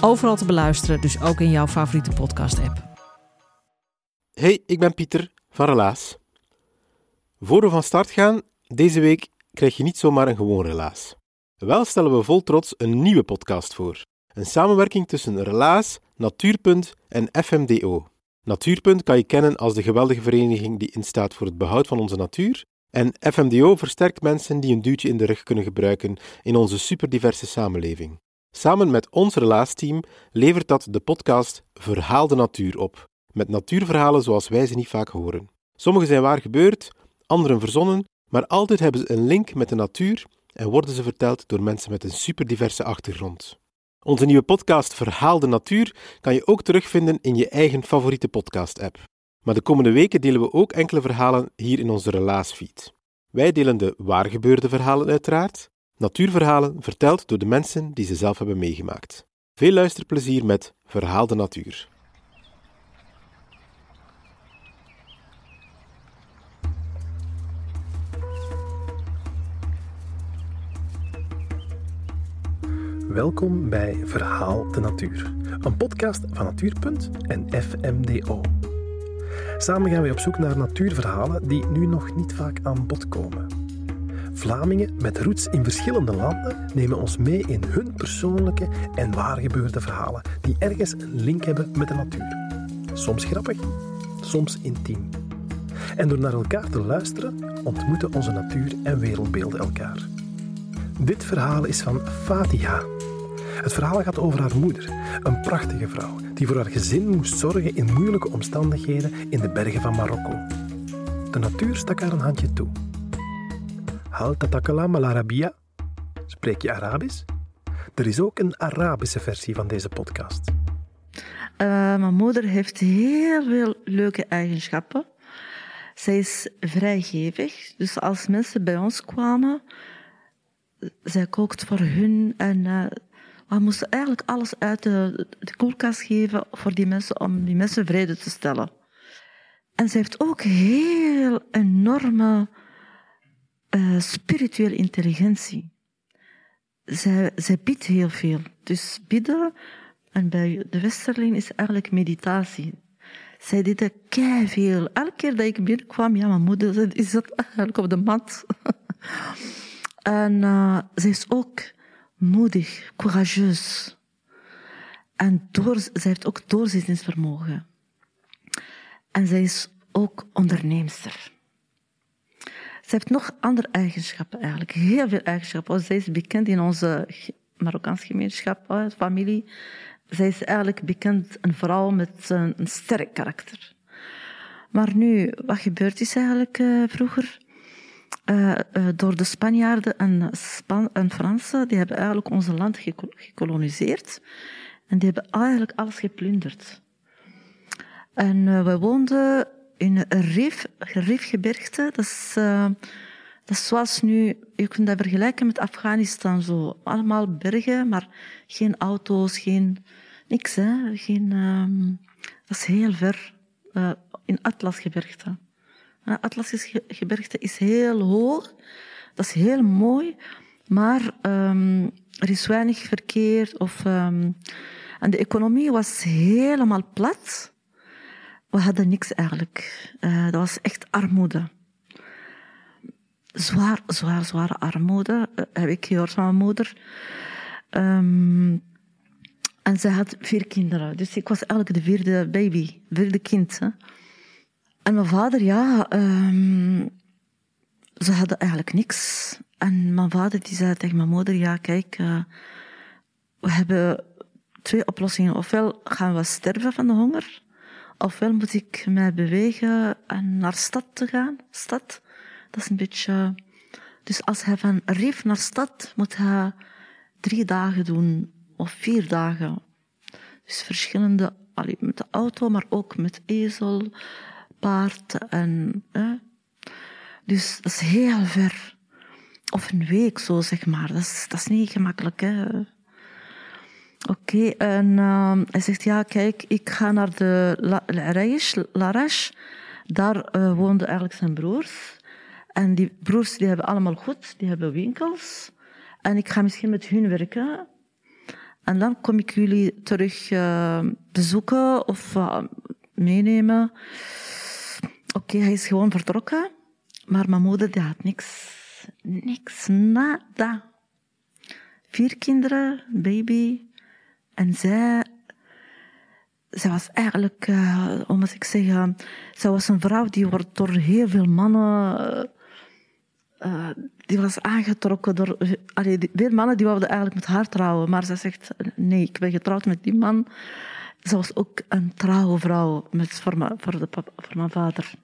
Overal te beluisteren, dus ook in jouw favoriete podcast-app. Hey, ik ben Pieter van Relaas. Voor we van start gaan, deze week krijg je niet zomaar een gewoon relaas. Wel stellen we vol trots een nieuwe podcast voor. Een samenwerking tussen Relaas, Natuurpunt en FMDO. Natuurpunt kan je kennen als de geweldige vereniging die instaat voor het behoud van onze natuur. En FMDO versterkt mensen die een duwtje in de rug kunnen gebruiken in onze superdiverse samenleving. Samen met ons relaasteam levert dat de podcast Verhaal de Natuur op, met natuurverhalen zoals wij ze niet vaak horen. Sommige zijn waar gebeurd, anderen verzonnen, maar altijd hebben ze een link met de natuur en worden ze verteld door mensen met een superdiverse achtergrond. Onze nieuwe podcast Verhaal de Natuur kan je ook terugvinden in je eigen favoriete podcast-app. Maar de komende weken delen we ook enkele verhalen hier in onze relaasfeed. Wij delen de waargebeurde verhalen uiteraard, natuurverhalen verteld door de mensen die ze zelf hebben meegemaakt. Veel luisterplezier met Verhaal de Natuur. Welkom bij Verhaal de Natuur, een podcast van Natuurpunt en FMDO. Samen gaan wij op zoek naar natuurverhalen die nu nog niet vaak aan bod komen. Vlamingen met roots in verschillende landen nemen ons mee in hun persoonlijke en waargebeurde verhalen die ergens een link hebben met de natuur. Soms grappig, soms intiem. En door naar elkaar te luisteren, ontmoeten onze natuur en wereldbeelden elkaar. Dit verhaal is van Fatiha. Het verhaal gaat over haar moeder, een prachtige vrouw die voor haar gezin moest zorgen in moeilijke omstandigheden in de bergen van Marokko. De natuur stak haar een handje toe. Hal tatakalam al Arabia? Spreek je Arabisch? Er is ook een Arabische versie van deze podcast. Uh, mijn moeder heeft heel veel leuke eigenschappen. Zij is vrijgevig, dus als mensen bij ons kwamen, zij kookt voor hun en uh, we moesten eigenlijk alles uit de, de, koelkast geven voor die mensen, om die mensen vrede te stellen. En ze heeft ook heel enorme uh, spirituele intelligentie. Zij, zij biedt heel veel. Dus bidden, en bij de Westerling is eigenlijk meditatie. Zij deden kei veel. Elke keer dat ik binnenkwam, ja, mijn moeder is dat eigenlijk op de mat. en uh, zij is ook moedig, courageus. En door, zij heeft ook doorzettingsvermogen. En zij is ook onderneemster. Ze heeft nog andere eigenschappen eigenlijk, heel veel eigenschappen. Zij is bekend in onze Marokkaanse gemeenschap, familie. Zij is eigenlijk bekend een vrouw met een, sterk karakter. Maar nu, wat gebeurt is eigenlijk uh, vroeger? Uh, uh, door de Spanjaarden en, Span en Fransen, die hebben eigenlijk ons land gekoloniseerd. En die hebben eigenlijk alles geplunderd. En we woonden in een Rif, Rifgebergte. Dat is, dat is zoals nu, je kunt dat vergelijken met Afghanistan. Zo. Allemaal bergen, maar geen auto's, geen niks. Hè. Geen, um, dat is heel ver in Atlasgebergte. Atlasgebergte is heel hoog, dat is heel mooi, maar um, er is weinig verkeer. Of, um, en de economie was helemaal plat. We hadden niks eigenlijk. Uh, dat was echt armoede. Zwaar, zwaar, zware armoede, uh, heb ik gehoord van mijn moeder. Um, en ze had vier kinderen. Dus ik was eigenlijk de vierde baby, vierde kind. Hè. En mijn vader, ja, um, ze hadden eigenlijk niks. En mijn vader die zei tegen mijn moeder, ja kijk, uh, we hebben twee oplossingen. Ofwel gaan we sterven van de honger, ofwel moet ik mij bewegen en naar stad te gaan. Stad, dat is een beetje... Dus als hij van Rief naar stad moet hij drie dagen doen, of vier dagen. Dus verschillende, allee, met de auto, maar ook met ezel, paard en... Hè. Dus dat is heel ver. Of een week zo, zeg maar. Dat is, dat is niet gemakkelijk, hè. Oké, en uh, hij zegt, ja, kijk, ik ga naar de La, Larache. Daar uh, woonden eigenlijk zijn broers. En die broers die hebben allemaal goed, die hebben winkels. En ik ga misschien met hun werken. En dan kom ik jullie terug uh, bezoeken of uh, meenemen. Oké, hij is gewoon vertrokken. Maar mijn moeder die had niks. Niks, nada. Vier kinderen, baby. En zij, zij was eigenlijk, uh, hoe moet ik zeggen, zij was een vrouw die wordt door heel veel mannen, uh, die was aangetrokken door, allee, die, veel mannen die wilden eigenlijk met haar trouwen, maar zij zegt, nee, ik ben getrouwd met die man. Ze was ook een trouwe vrouw met, voor, mijn, voor, de voor mijn vader.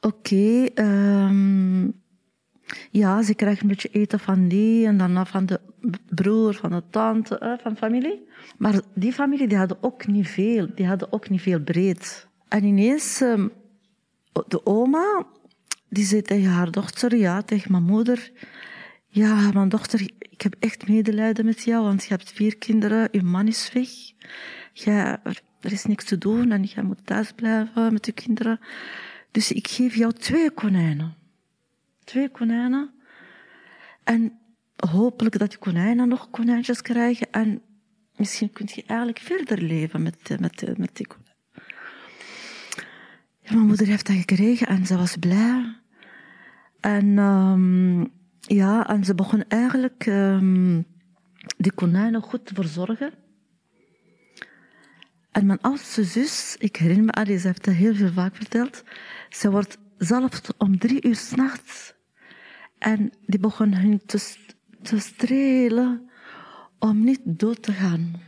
Oké, okay, um, ja, ze krijgt een beetje eten van die en daarna van de broer, van de tante, van familie. Maar die familie die hadden ook niet veel. Die hadden ook niet veel breed. En ineens, ehm, de oma, die zei tegen haar dochter, ja, tegen mijn moeder, ja, mijn dochter, ik heb echt medelijden met jou, want je hebt vier kinderen, je man is weg. Jij, er is niks te doen en jij moet thuis blijven met je kinderen. Dus ik geef jou twee konijnen twee konijnen. En hopelijk dat die konijnen nog konijntjes krijgen. En misschien kun je eigenlijk verder leven met, met, met die konijnen. Ja, mijn moeder heeft dat gekregen en ze was blij. En um, ja, en ze begon eigenlijk um, die konijnen goed te verzorgen. En mijn oudste zus, ik herinner me, Alice heeft dat heel veel vaak verteld, ze wordt zelfs om drie uur s'nachts en die begon hun te, te strelen om niet dood te gaan.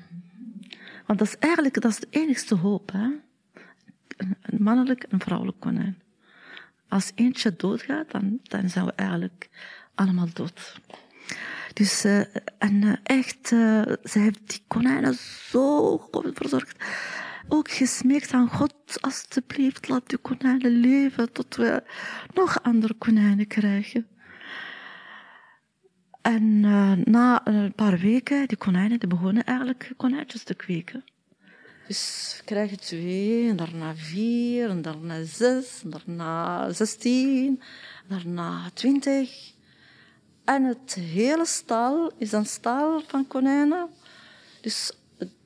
Want dat is eigenlijk dat is de enigste hoop. Een, mannelijk en vrouwelijk konijn. Als eentje doodgaat, dan, dan zijn we eigenlijk allemaal dood. Dus, uh, en uh, echt, uh, ze heeft die konijnen zo goed verzorgd. Ook gesmeekt aan God, alstublieft, laat die konijnen leven tot we nog andere konijnen krijgen. En uh, na een paar weken, die konijnen die begonnen eigenlijk konijntjes te kweken. Dus we krijgen twee, en daarna vier, en daarna zes, en daarna zestien, en daarna twintig. En het hele stal is een stal van konijnen. Dus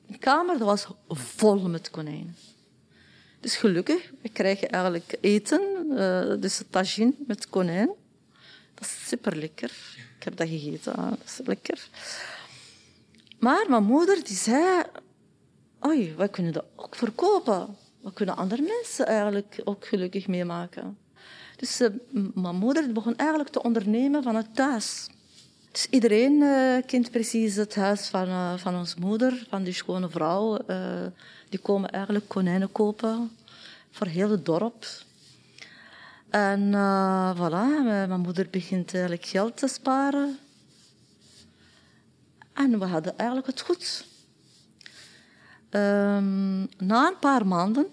de kamer was vol met konijnen. Dus gelukkig, we krijgen eigenlijk eten, uh, dus tagine met konijn. Dat is super lekker. Heb dat gegeten, ah, dat is lekker. Maar mijn moeder die zei, oei, we kunnen dat ook verkopen. We kunnen andere mensen eigenlijk ook gelukkig meemaken. Dus uh, mijn moeder begon eigenlijk te ondernemen vanuit thuis. Dus iedereen uh, kent precies het huis van, uh, van onze moeder, van die schone vrouw. die komen eigenlijk konijnen kopen voor heel het dorp. En uh, voilà, mijn moeder begint eigenlijk geld te sparen. En we hadden eigenlijk het goed. Um, na een paar maanden,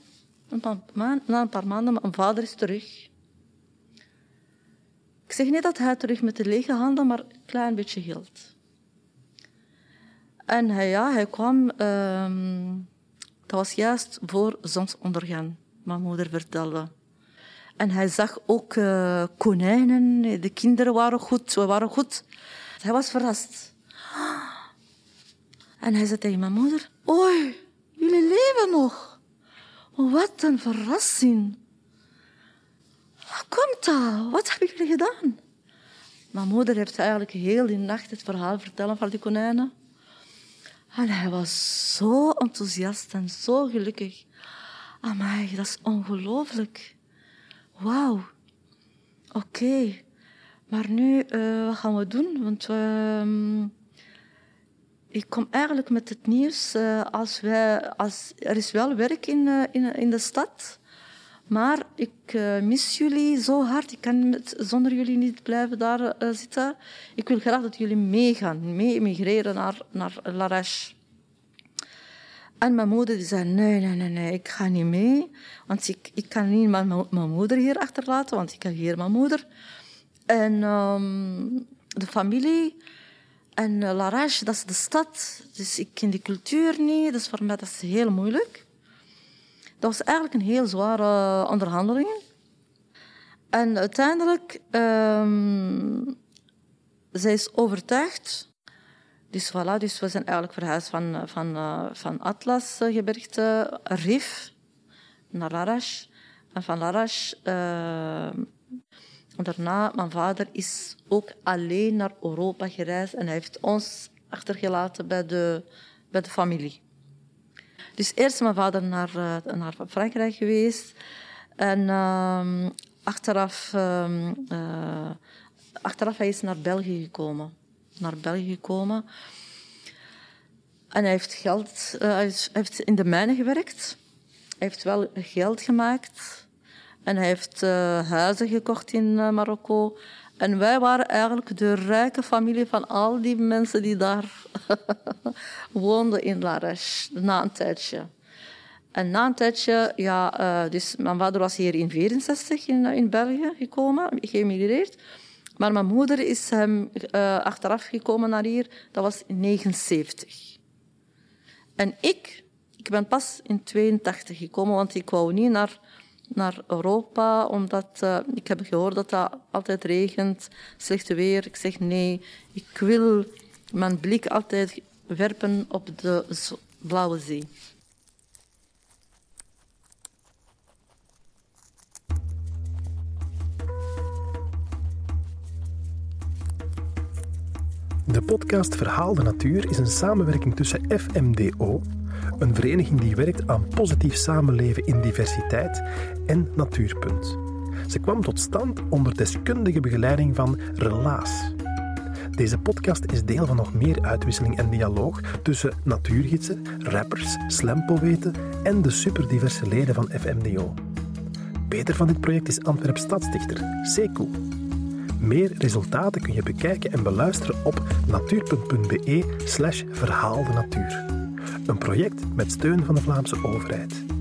na een paar maanden, mijn vader is terug. Ik zeg niet dat hij terug met de lege handen, maar een klein beetje geld. En hij, ja, hij kwam, um, dat was juist voor zonsondergang, mijn moeder vertelde. En hij zag ook uh, konijnen. De kinderen waren goed, we waren goed. Hij was verrast. En hij zei tegen mijn moeder: Oei, jullie leven nog. Wat een verrassing. Hoe komt dat? Wat hebben jullie gedaan? Mijn moeder heeft eigenlijk heel die nacht het verhaal vertellen van die konijnen. En hij was zo enthousiast en zo gelukkig. Amai, dat is ongelooflijk wauw, oké. Maar nu, uh, wat gaan we doen? Want uh, ik kom eigenlijk met het nieuws. Uh, als wij, als, er is wel werk in, uh, in, in de stad. Maar ik mis jullie zo hard. Ik kan met, zonder jullie niet blijven daar zitten. Ik wil graag dat jullie meegaan, mee emigreren naar, naar Larache. En mijn moeder die zei, nee, nee, nee, nee, ik ga niet mee. Want ik, ik kan niet mijn, mijn moeder hier achterlaten, want ik heb hier mijn moeder. En ehm, de familie. En uh, dat is de stad. Dus ik ken die cultuur niet. Dus voor mij dat is heel moeilijk. Dat was eigenlijk een heel zware onderhandeling. En uiteindelijk, um, zij is overtuigd. Dus voilà, dus we zijn eigenlijk verhuisd van, van, uh, van Atlasgebergte, Rif, naar Larache. En van Larache... Uh, daarna, mijn vader is ook alleen naar Europa gereisd en hij heeft ons achtergelaten bij de, bij de familie. Dus eerst mijn vader naar, naar Frankrijk geweest en uh, achteraf, uh, achteraf hij is naar België gekomen. Naar België gekomen. En hij heeft geld, eh, hij heeft in de mijnen gewerkt. Hij heeft wel geld gemaakt en hij heeft uh, huizen gekocht in uh, Marokko. En wij waren eigenlijk de rijke familie van al die mensen die daar woonden in Larache, na een tijdje. En na een tijdje, ja, dus mijn vader was hier in 64 in, in België gekomen, geëmigreerd. Maar mijn moeder is hem achteraf gekomen naar hier, dat was in 79. En ik, ik ben pas in 82 gekomen, want ik wou niet naar naar Europa, omdat uh, ik heb gehoord dat dat altijd regent, slecht weer. Ik zeg nee, ik wil mijn blik altijd werpen op de blauwe zee. De podcast Verhaal de Natuur is een samenwerking tussen FMDO, een vereniging die werkt aan positief samenleven in diversiteit en Natuurpunt. Ze kwam tot stand onder deskundige begeleiding van Relaas. Deze podcast is deel van nog meer uitwisseling en dialoog tussen natuurgidsen, rappers, slampoëten en de superdiverse leden van FMDO. Beter van dit project is Antwerp stadsdichter Sekou. Meer resultaten kun je bekijken en beluisteren op natuurpunt.be verhaal de natuur. Een project met steun van de Vlaamse overheid.